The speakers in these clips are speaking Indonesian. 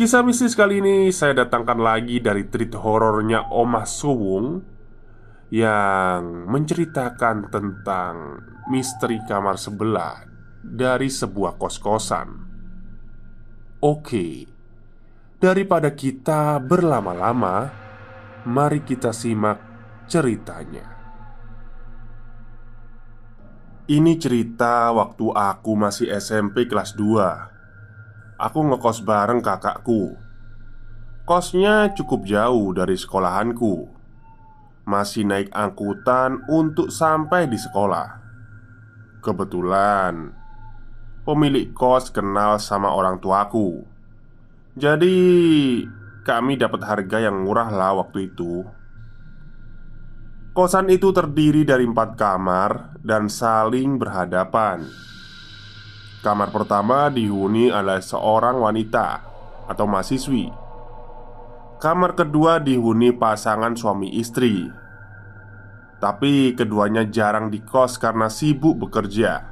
Kisah mistis kali ini saya datangkan lagi dari treat horornya Omah Suwung Yang menceritakan tentang misteri kamar sebelah dari sebuah kos-kosan. Oke, daripada kita berlama-lama Mari kita simak ceritanya. Ini cerita waktu aku masih SMP kelas 2 aku ngekos bareng kakakku. Kosnya cukup jauh dari sekolahanku. Masih naik angkutan untuk sampai di sekolah. Kebetulan pemilik kos kenal sama orang tuaku. Jadi, kami dapat harga yang murah lah waktu itu. Kosan itu terdiri dari empat kamar dan saling berhadapan. Kamar pertama dihuni oleh seorang wanita atau mahasiswi. Kamar kedua dihuni pasangan suami istri. Tapi keduanya jarang di kos karena sibuk bekerja.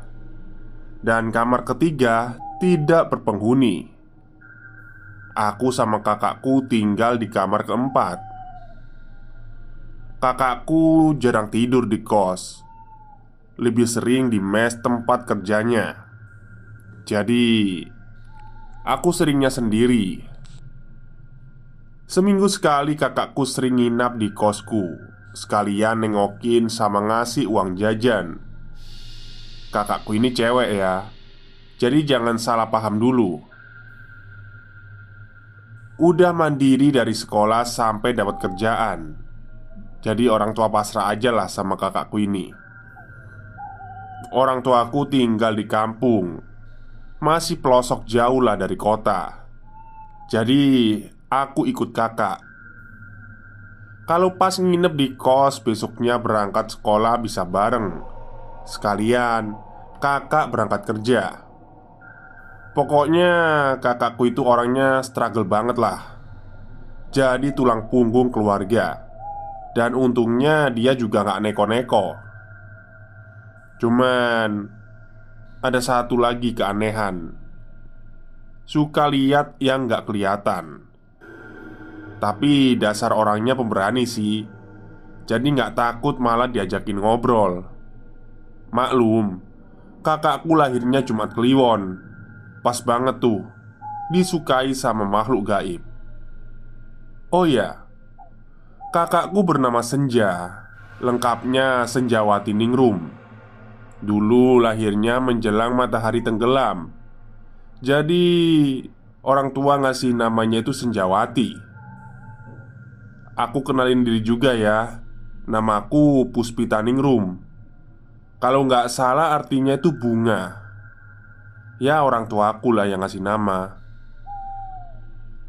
Dan kamar ketiga tidak berpenghuni. Aku sama kakakku tinggal di kamar keempat. Kakakku jarang tidur di kos. Lebih sering di mes tempat kerjanya. Jadi, aku seringnya sendiri. Seminggu sekali kakakku sering nginap di kosku, sekalian nengokin sama ngasih uang jajan. Kakakku ini cewek ya, jadi jangan salah paham dulu. Udah mandiri dari sekolah sampai dapat kerjaan, jadi orang tua pasrah aja lah sama kakakku ini. Orang tuaku tinggal di kampung masih pelosok jauh lah dari kota. Jadi, aku ikut kakak. Kalau pas nginep di kos, besoknya berangkat sekolah bisa bareng. Sekalian, kakak berangkat kerja. Pokoknya, kakakku itu orangnya struggle banget lah. Jadi tulang punggung keluarga. Dan untungnya dia juga gak neko-neko. Cuman ada satu lagi keanehan. Suka lihat yang gak kelihatan. Tapi dasar orangnya pemberani sih. Jadi gak takut malah diajakin ngobrol. Maklum Kakakku lahirnya Jumat Kliwon. Pas banget tuh Disukai sama makhluk gaib. Oh ya Kakakku bernama Senja. Lengkapnya Senjawati Ningrum Dulu lahirnya menjelang matahari tenggelam. Jadi orang tua ngasih namanya itu Senjawati. Aku kenalin diri juga ya. Namaku Puspita Ningrum Kalau nggak salah artinya itu bunga. Ya orang tua aku lah yang ngasih nama.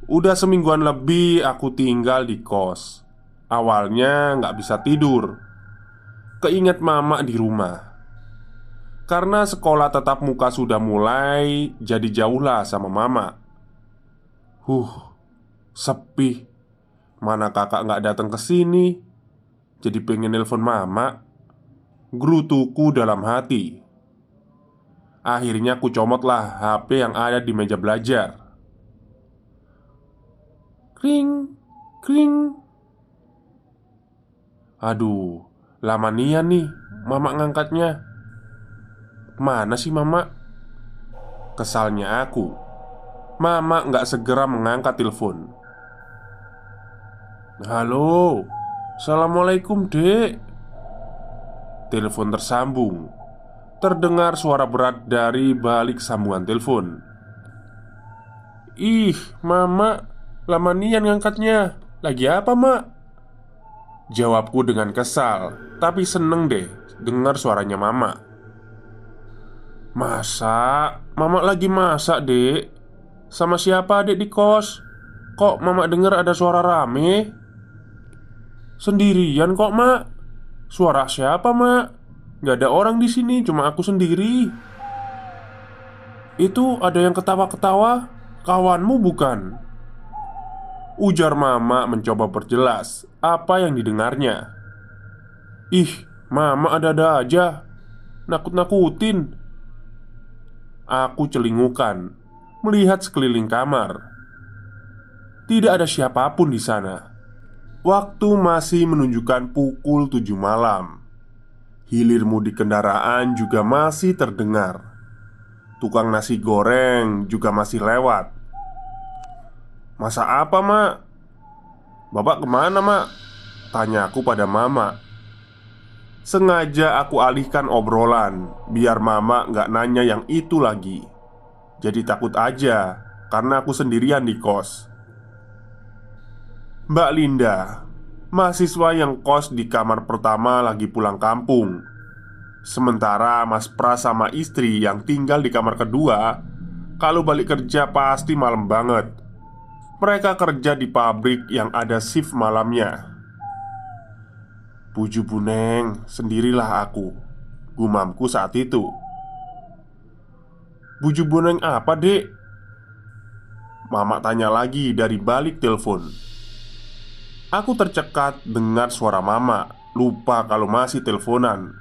Udah semingguan lebih aku tinggal di kos. Awalnya nggak bisa tidur. Keinget mama di rumah. Karena sekolah tetap muka sudah mulai jadi jauh lah sama mama. Huh, sepi. Mana kakak nggak datang ke sini? Jadi pengen nelpon mama. Gerutuku dalam hati. Akhirnya aku comotlah HP yang ada di meja belajar. Kring, kring. Aduh, lama nian nih mama ngangkatnya. Mana sih mama? Kesalnya aku. Mama nggak segera mengangkat telepon. Halo? Assalamualaikum dek. Telepon tersambung. Terdengar suara berat dari balik sambungan telepon. Ih, mama Lama nian ngangkatnya. Lagi apa, mak? Jawabku dengan kesal Tapi seneng deh Dengar suaranya mama Masak? Mama lagi masak, dek Sama siapa dek di kos? Kok mama dengar ada suara rame? Sendirian kok, mak Suara siapa, mak? Gak ada orang di sini, cuma aku sendiri Itu ada yang ketawa-ketawa Kawanmu bukan? Ujar mama mencoba perjelas Apa yang didengarnya Ih, mama ada-ada aja Nakut-nakutin Aku celingukan melihat sekeliling kamar. Tidak ada siapa pun di sana. Waktu masih menunjukkan pukul tujuh malam. Hilir mudik kendaraan juga masih terdengar. Tukang nasi goreng juga masih lewat. Masa apa, Mak? Bapak ke mana, Mak? Tanya aku pada Mama Sengaja aku alihkan obrolan Biar mama nggak nanya yang itu lagi. Jadi takut aja Karena aku sendirian di kos. Mbak Linda Mahasiswa yang kos di kamar pertama lagi pulang kampung. Sementara Mas Pras sama istri yang tinggal di kamar kedua Kalau balik kerja pasti malam banget. Mereka kerja di pabrik yang ada shift malamnya Buju Buneng, sendirilah aku. Gumamku saat itu. Buju Buneng apa dek? Mama tanya lagi dari balik telepon. Aku tercekat dengar suara mama. Lupa kalau masih teleponan.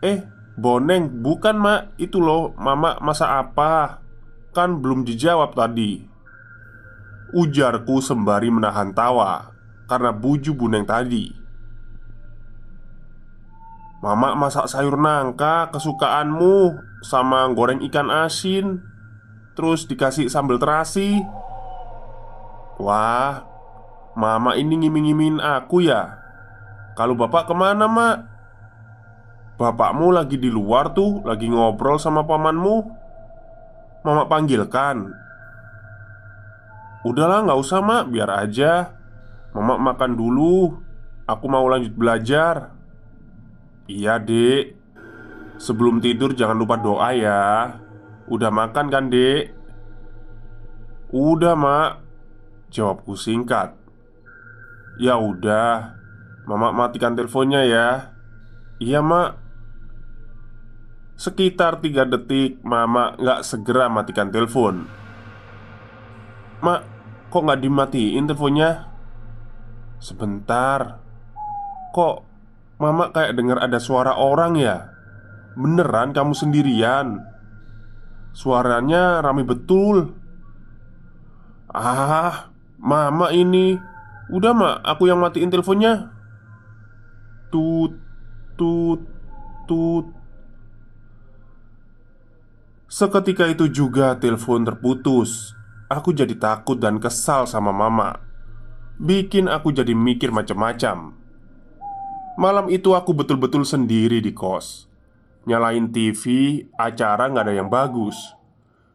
Eh, Boneng, bukan mak. Itu loh, mama masa apa? Kan belum dijawab tadi. Ujarku sembari menahan tawa Karena buju buneng tadi Mama masak sayur nangka kesukaanmu Sama goreng ikan asin Terus dikasih sambal terasi. Wah Mama ini ngiming-ngimin aku ya? Kalau bapak ke mana mak? Bapakmu lagi di luar tuh Lagi ngobrol sama pamanmu. Mama panggilkan. Udahlah nggak usah mak Biar aja. Mama makan dulu Aku mau lanjut belajar Iya dek Sebelum tidur jangan lupa doa ya. Udah makan kan dek? Udah mak. Jawabku singkat. Ya udah. Mama matikan teleponnya ya. Iya mak. Sekitar tiga detik Mama nggak segera matikan telepon. Mak Kok nggak dimatiin teleponnya? Sebentar. Kok Mama kayak dengar ada suara orang ya? Beneran kamu sendirian? Suaranya rame betul. Ah, mama ini. Udah mak, aku yang matiin teleponnya. Tut, tut, tut. Seketika itu juga telepon terputus. Aku jadi takut dan kesal sama mama. Bikin aku jadi mikir macam-macam Malam itu aku betul-betul sendiri di kos. Nyalain TV, acara nggak ada yang bagus.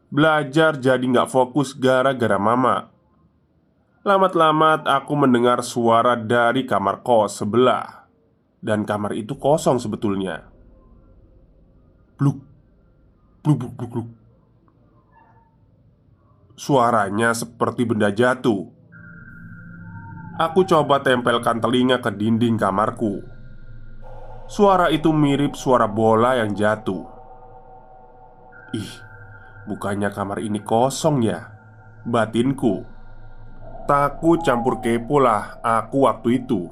Belajar jadi nggak fokus gara-gara mama. Lamat-lamat aku mendengar suara dari kamar kos sebelah. Dan kamar itu kosong sebetulnya. Bluk Bluk bluk bluk bluk. Suaranya seperti benda jatuh Aku coba tempelkan telinga ke dinding kamarku. Suara itu mirip suara bola yang jatuh. Ih, bukannya kamar ini kosong ya? Batinku Takut campur kepo lah aku waktu itu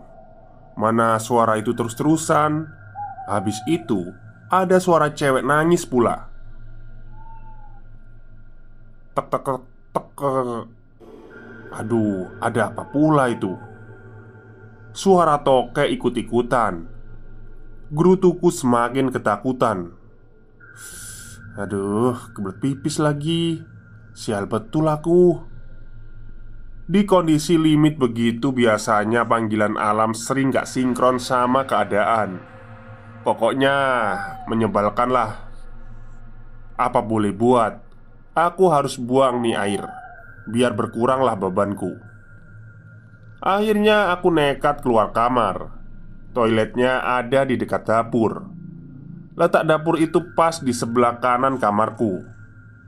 Mana suara itu terus-terusan Habis itu ada suara cewek nangis pula Tek tek tek tek Aduh, ada apa pula itu? Suara tokek ikut-ikutan. Gerutuku semakin ketakutan. Aduh, kebelet pipis lagi. Sial betul aku. Di kondisi limit begitu biasanya panggilan alam sering gak sinkron sama keadaan. Pokoknya menyebalkan lah Apa boleh buat? Aku harus buang nih air Biar berkuranglah bebanku. Akhirnya aku nekat keluar kamar. Toiletnya ada di dekat dapur. Letak dapur itu pas di sebelah kanan kamarku.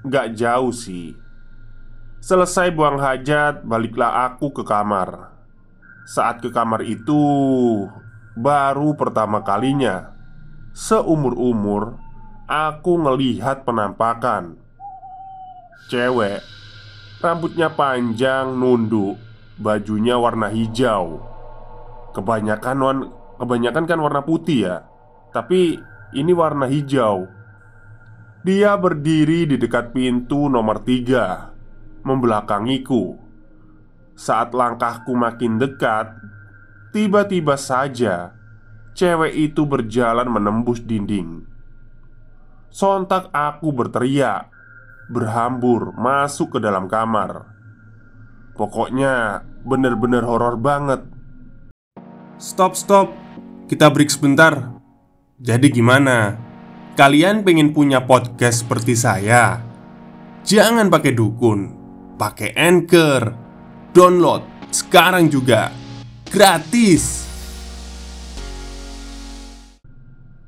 Gak jauh sih. Selesai buang hajat, baliklah aku ke kamar. Saat ke kamar itu Baru pertama kalinya Seumur-umur Aku ngelihat penampakan. Cewek Rambutnya panjang, nunduk Bajunya warna hijau. Kebanyakan, kebanyakan kan warna putih ya Tapi ini warna hijau. Dia berdiri di dekat pintu nomor tiga Membelakangiku. Saat langkahku makin dekat Tiba-tiba saja Cewek itu berjalan menembus dinding. Sontak aku berteriak Berhambur masuk ke dalam kamar Pokoknya bener-bener horor banget Stop, stop. Kita break sebentar. Jadi gimana? Kalian pengen punya podcast seperti saya? Jangan pakai dukun, pakai Anchor. Download sekarang juga. Gratis.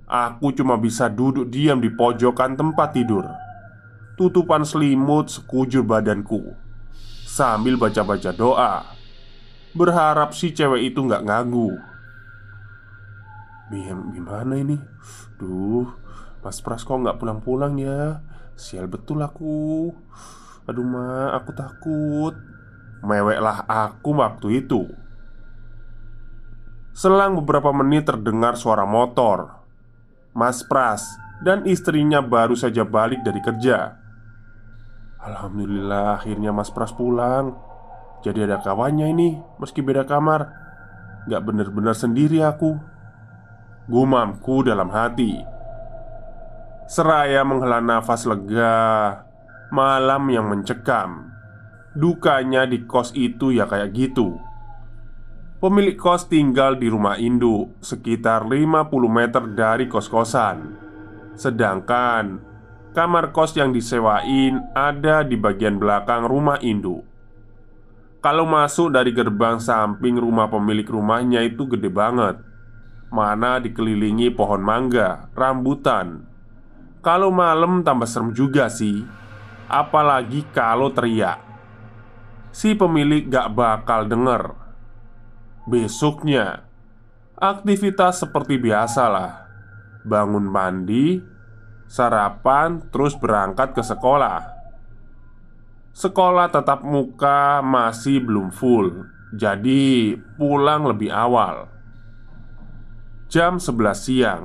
Aku cuma bisa duduk diam di pojokan tempat tidur Tutupan selimut sekujur badanku. Sambil baca-baca doa. Berharap si cewek itu nggak nganggu. Bim, Gimana ini? Duh, Mas Pras kok nggak pulang-pulang ya? Sial betul aku. Aduh ma, aku takut. Meweklah aku waktu itu. Selang beberapa menit terdengar suara motor. Mas Pras dan istrinya baru saja balik dari kerja Alhamdulillah akhirnya Mas Pras pulang. Jadi ada kawannya ini Meski beda kamar. Gak bener-bener sendiri aku. Gumamku dalam hati. Seraya menghela nafas lega Malam yang mencekam. Dukanya di kos itu ya kayak gitu. Pemilik kos tinggal di rumah induk Sekitar 50 meter dari kos-kosan. Sedangkan Kamar kos yang disewain ada di bagian belakang rumah induk Kalau masuk dari gerbang samping rumah pemilik rumahnya itu gede banget. Mana dikelilingi pohon mangga, rambutan. Kalau malam tambah serem juga sih Apalagi kalau teriak. Si pemilik gak bakal denger. Besoknya, aktivitas seperti biasa lah. Bangun mandi, sarapan, terus berangkat ke sekolah. Sekolah tetap muka masih belum full, jadi pulang lebih awal. Jam 11 siang,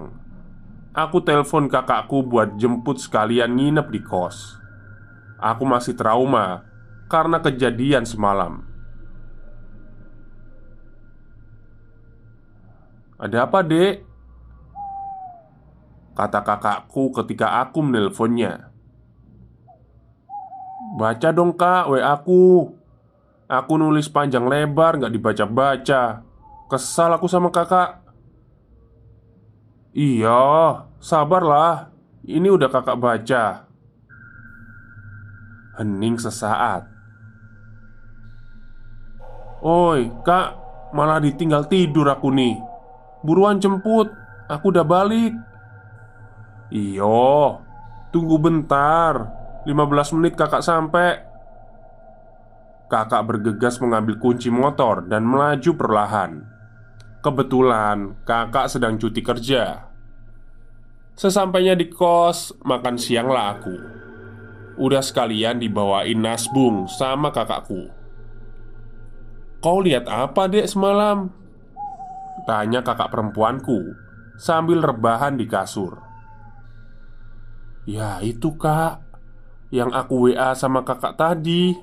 aku telepon kakakku buat jemput sekalian nginep di kos. Aku masih trauma karena kejadian semalam. Ada apa, Dek? Kata kakakku ketika aku menelponnya. Baca dong kak WA aku. Aku nulis panjang lebar nggak dibaca-baca. Kesal aku sama kakak. Iya, sabarlah. Ini udah kakak baca. Hening sesaat. Oi, kak Malah ditinggal tidur aku nih. Buruan jemput, aku udah balik Iyo, tunggu bentar. 15 menit kakak sampai. Kakak bergegas mengambil kunci motor dan melaju perlahan. Kebetulan kakak sedang cuti kerja. Sesampainya di kos, makan siang lah aku. Udah sekalian dibawain nasbung sama kakakku. Kau lihat apa dek semalam? Tanya kakak perempuanku Sambil rebahan di kasur Ya itu kak. Yang aku WA sama kakak tadi.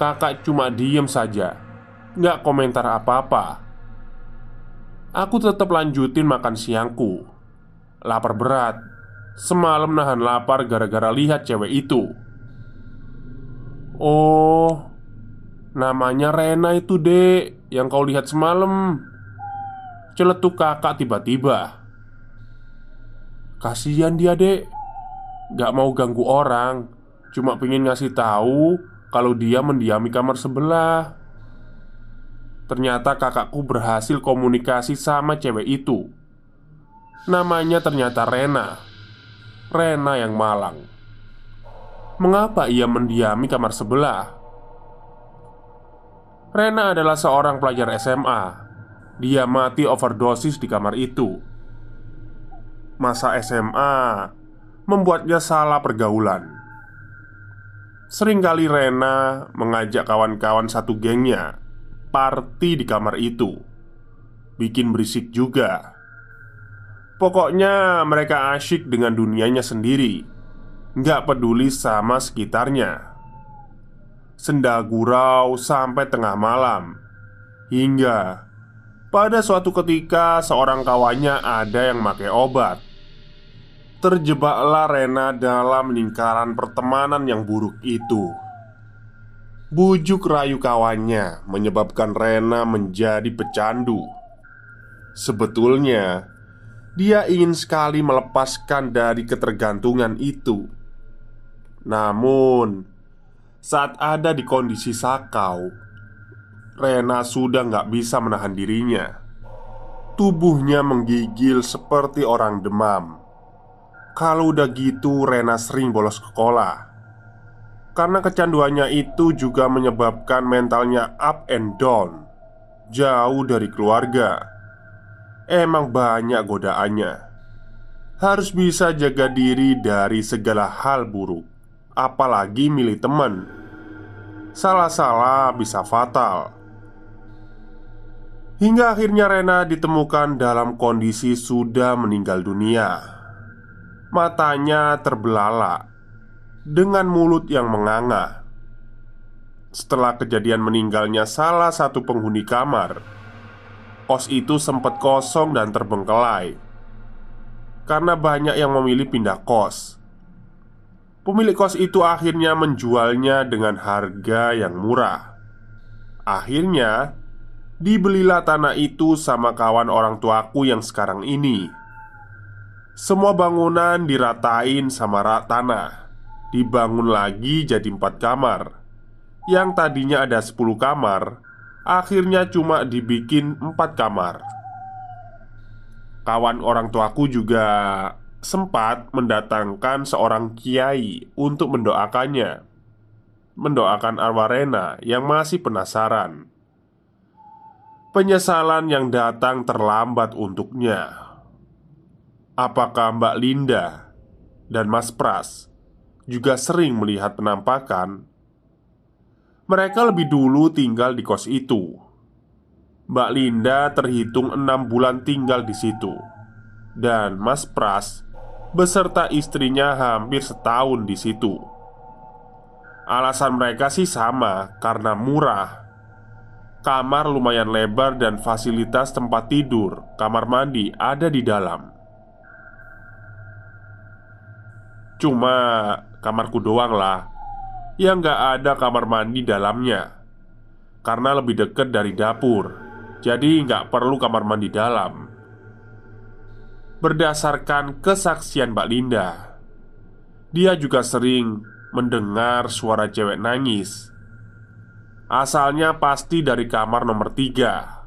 Kakak cuma diem saja. Nggak komentar apa-apa. Aku tetap lanjutin makan siangku. Lapar berat. Semalam nahan lapar gara-gara lihat cewek itu. Oh Namanya Rena itu dek Yang kau lihat semalam. Celetuk kakak tiba-tiba Kasihan dia dek. Gak mau ganggu orang. Cuma pengen ngasih tahu Kalau dia mendiami kamar sebelah. Ternyata kakakku berhasil komunikasi sama cewek itu. Namanya ternyata Rena. Rena yang malang. Mengapa ia mendiami kamar sebelah? Rena adalah seorang pelajar SMA dia mati overdosis di kamar itu. Masa SMA membuatnya salah pergaulan. Seringkali Rena mengajak kawan-kawan satu gengnya party di kamar itu. Bikin berisik juga. Pokoknya mereka asyik dengan dunianya sendiri. Nggak peduli sama sekitarnya. Senda gurau sampai tengah malam Hingga pada suatu ketika, seorang kawannya ada yang pakai obat. Terjebaklah Rena dalam lingkaran pertemanan yang buruk itu. Bujuk rayu kawannya menyebabkan Rena menjadi pecandu. Sebetulnya, dia ingin sekali melepaskan dari ketergantungan itu. Namun, saat ada di kondisi sakau, Rena sudah nggak bisa menahan dirinya. Tubuhnya menggigil seperti orang demam. Kalau udah gitu, Rena sering bolos sekolah. Karena kecanduannya itu juga menyebabkan mentalnya up and down, jauh dari keluarga. Emang banyak godaannya. Harus bisa jaga diri dari segala hal buruk, apalagi milih teman. Salah-salah bisa fatal. Hingga akhirnya Rena ditemukan dalam kondisi sudah meninggal dunia Matanya terbelalak Dengan mulut yang menganga. Setelah kejadian meninggalnya salah satu penghuni kamar Kos itu sempat kosong dan terbengkelai Karena banyak yang memilih pindah kos. Pemilik kos itu akhirnya menjualnya dengan harga yang murah. Akhirnya Dibelilah tanah itu sama kawan orang tuaku yang sekarang ini Semua bangunan diratain sama rak tanah. Dibangun lagi jadi empat kamar. Yang tadinya ada sepuluh kamar Akhirnya cuma dibikin empat kamar. Kawan orang tuaku juga sempat mendatangkan seorang kiai untuk mendoakannya. Mendoakan arwah Rena yang masih penasaran. Penyesalan yang datang terlambat untuknya Apakah Mbak Linda dan Mas Pras juga sering melihat penampakan? Mereka lebih dulu tinggal di kos itu Mbak Linda terhitung enam bulan tinggal di situ Dan Mas Pras beserta istrinya hampir setahun di situ Alasan mereka sih sama karena murah Kamar lumayan lebar dan fasilitas tempat tidur, kamar mandi ada di dalam. Cuma kamarku doang lah. Yang gak ada kamar mandi dalamnya. Karena lebih dekat dari dapur. Jadi gak perlu kamar mandi dalam. Berdasarkan kesaksian Mbak Linda Dia juga sering mendengar suara cewek nangis. Asalnya pasti dari kamar nomor tiga.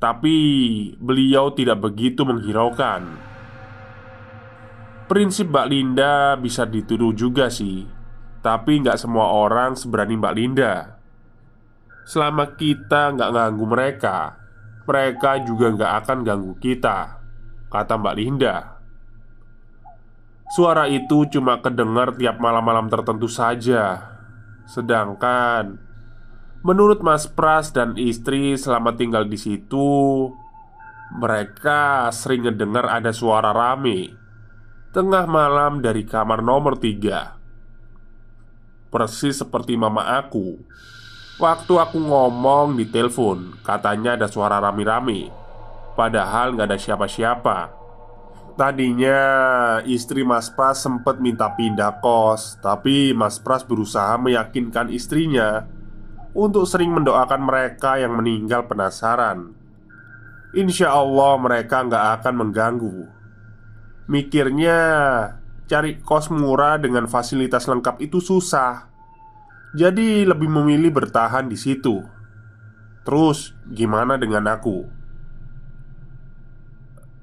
Tapi beliau tidak begitu menghiraukan Prinsip Mbak Linda bisa dituduh juga sih. Tapi nggak semua orang seberani Mbak Linda. Selama kita nggak ganggu mereka Mereka juga nggak akan ganggu kita Kata Mbak Linda. Suara itu cuma kedengar tiap malam-malam tertentu saja. Sedangkan Menurut Mas Pras dan istri selama tinggal di situ Mereka sering ngedengar ada suara rame Tengah malam dari kamar nomor tiga. Persis seperti mama aku. Waktu aku ngomong di telepon Katanya ada suara rame-rame. Padahal nggak ada siapa-siapa. Tadinya istri Mas Pras sempat minta pindah kos Tapi Mas Pras berusaha meyakinkan istrinya Untuk sering mendoakan mereka yang meninggal penasaran. Insya Allah mereka nggak akan mengganggu Mikirnya Cari kos murah dengan fasilitas lengkap itu susah. Jadi lebih memilih bertahan di situ. Terus gimana dengan aku?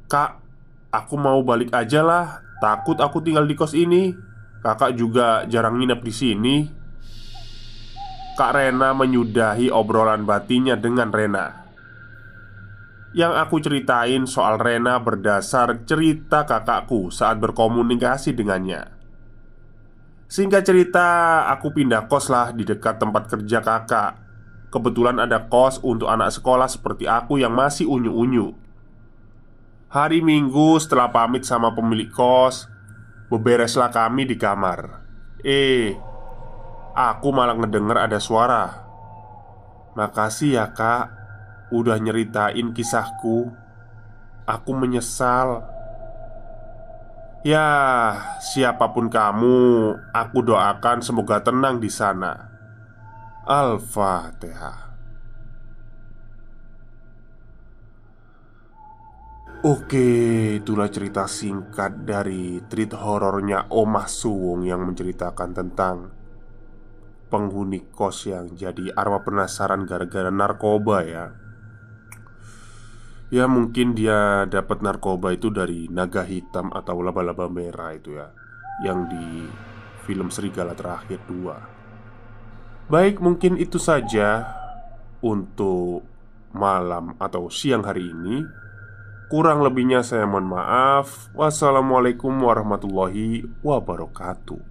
Kak, aku mau balik aja lah. Takut aku tinggal di kos ini. Kakak juga jarang nginep di sini. Kak Rena menyudahi obrolan batinnya dengan Rena Yang aku ceritain soal Rena berdasar cerita kakakku saat berkomunikasi dengannya. Singkat cerita, aku pindah kos lah di dekat tempat kerja kakak. Kebetulan ada kos untuk anak sekolah seperti aku yang masih unyu-unyu. Hari Minggu setelah pamit sama pemilik kos Bebereslah kami di kamar. Eh Aku malah ngedenger ada suara. Makasih ya kak Udah nyeritain kisahku Aku menyesal Ya, siapa pun kamu, aku doakan semoga tenang di sana. Al-Fatihah. Oke, itulah cerita singkat dari treat horornya Omah Suwung yang menceritakan tentang penghuni kos yang jadi arwah penasaran gara-gara narkoba ya. Ya mungkin dia dapat narkoba itu dari naga hitam atau laba-laba merah itu ya Yang di film Serigala Terakhir 2 Baik mungkin itu saja untuk malam atau siang hari ini Kurang lebihnya saya mohon maaf. Wassalamualaikum warahmatullahi wabarakatuh.